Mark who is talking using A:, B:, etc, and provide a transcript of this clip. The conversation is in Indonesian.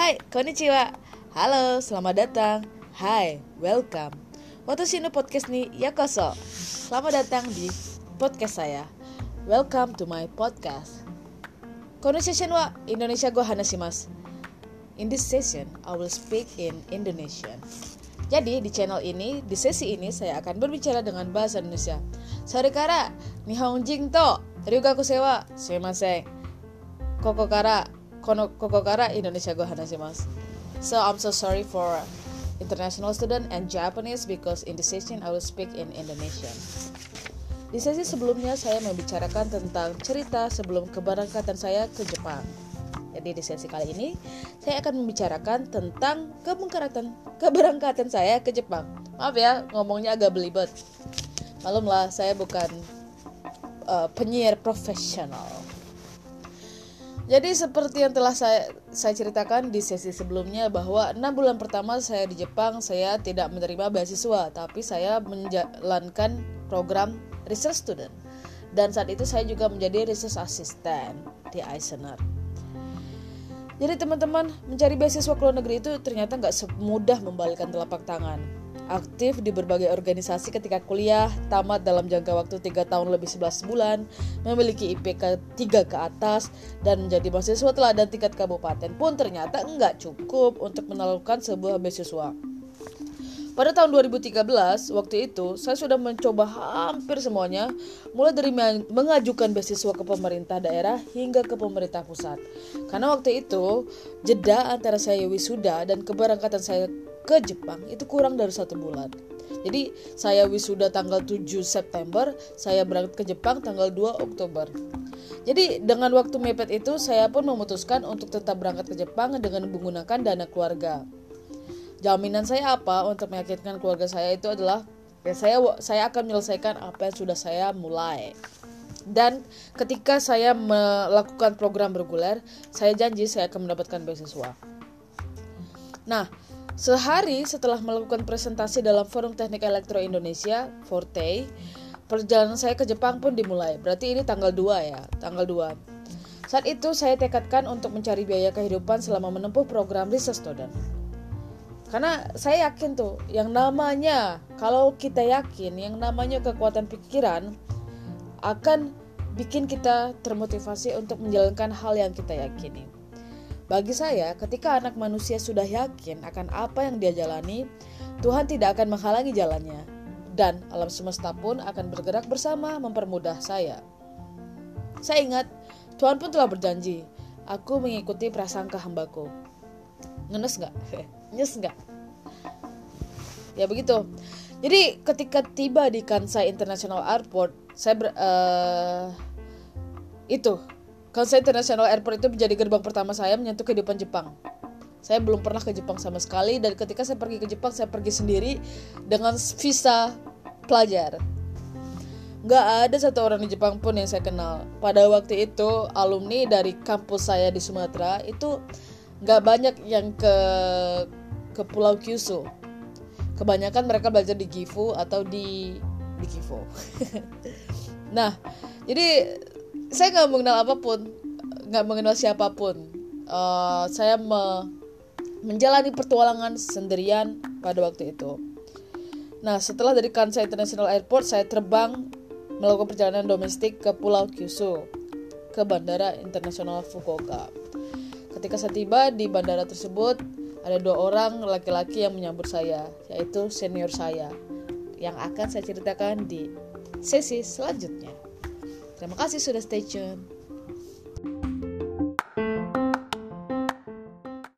A: Hai, konnichiwa. Halo, selamat datang. Hai, welcome. Watashi no podcast ni yakoso. Selamat datang di podcast saya. Welcome to my podcast. Conversation wa Indonesia go hanashimasu. In this session, I will speak in Indonesian. Jadi di channel ini, di sesi ini saya akan berbicara dengan bahasa Indonesia. Sore kara, nihonjin to ryugaku sewa, sumimasen. Koko kara, kono koko kara Indonesia go hanashimasu. So I'm so sorry for international student and Japanese because in this session I will speak in Indonesian. Di sesi sebelumnya saya membicarakan tentang cerita sebelum keberangkatan saya ke Jepang. Jadi di sesi kali ini saya akan membicarakan tentang keberangkatan keberangkatan saya ke Jepang. Maaf ya ngomongnya agak belibet. Malumlah saya bukan uh, penyiar profesional. Jadi seperti yang telah saya saya ceritakan di sesi sebelumnya bahwa enam bulan pertama saya di Jepang saya tidak menerima beasiswa, tapi saya menjalankan program research student. Dan saat itu saya juga menjadi research assistant di Eisner. Jadi teman-teman mencari beasiswa ke luar negeri itu ternyata nggak semudah membalikkan telapak tangan aktif di berbagai organisasi ketika kuliah, tamat dalam jangka waktu 3 tahun lebih 11 bulan, memiliki IPK 3 ke atas, dan menjadi mahasiswa teladan tingkat kabupaten pun ternyata enggak cukup untuk menaklukkan sebuah beasiswa. Pada tahun 2013, waktu itu saya sudah mencoba hampir semuanya, mulai dari mengajukan beasiswa ke pemerintah daerah hingga ke pemerintah pusat. Karena waktu itu, jeda antara saya wisuda dan keberangkatan saya ke Jepang itu kurang dari satu bulan. Jadi saya wisuda tanggal 7 September, saya berangkat ke Jepang tanggal 2 Oktober. Jadi dengan waktu mepet itu saya pun memutuskan untuk tetap berangkat ke Jepang dengan menggunakan dana keluarga. Jaminan saya apa untuk meyakinkan keluarga saya itu adalah ya saya saya akan menyelesaikan apa yang sudah saya mulai. Dan ketika saya melakukan program reguler, saya janji saya akan mendapatkan beasiswa. Nah, Sehari setelah melakukan presentasi dalam Forum Teknik Elektro Indonesia, Forte, perjalanan saya ke Jepang pun dimulai. Berarti ini tanggal 2 ya, tanggal 2. Saat itu saya tekadkan untuk mencari biaya kehidupan selama menempuh program research student. Karena saya yakin tuh, yang namanya kalau kita yakin, yang namanya kekuatan pikiran akan bikin kita termotivasi untuk menjalankan hal yang kita yakini. Bagi saya, ketika anak manusia sudah yakin akan apa yang dia jalani, Tuhan tidak akan menghalangi jalannya, dan alam semesta pun akan bergerak bersama mempermudah saya. Saya ingat, Tuhan pun telah berjanji, aku mengikuti prasangka hambaku. Ngenes nggak? Nyes nggak? Ya begitu. Jadi ketika tiba di Kansai International Airport, saya ber, uh, itu Kansai International Airport itu menjadi gerbang pertama saya menyentuh kehidupan Jepang. Saya belum pernah ke Jepang sama sekali dan ketika saya pergi ke Jepang saya pergi sendiri dengan visa pelajar. Gak ada satu orang di Jepang pun yang saya kenal. Pada waktu itu alumni dari kampus saya di Sumatera itu gak banyak yang ke ke Pulau Kyushu. Kebanyakan mereka belajar di Gifu atau di di Gifu. nah, jadi saya nggak mengenal apa pun nggak mengenal siapa pun. Uh, saya me menjalani pertualangan sendirian pada waktu itu. Nah setelah dari Kansai International Airport saya terbang melakukan perjalanan domestik ke Pulau Kyushu ke Bandara Internasional Fukuoka. Ketika saya tiba di bandara tersebut ada dua orang laki-laki yang menyambut saya yaitu senior saya yang akan saya ceritakan di sesi selanjutnya Terima kasih sudah stay tune.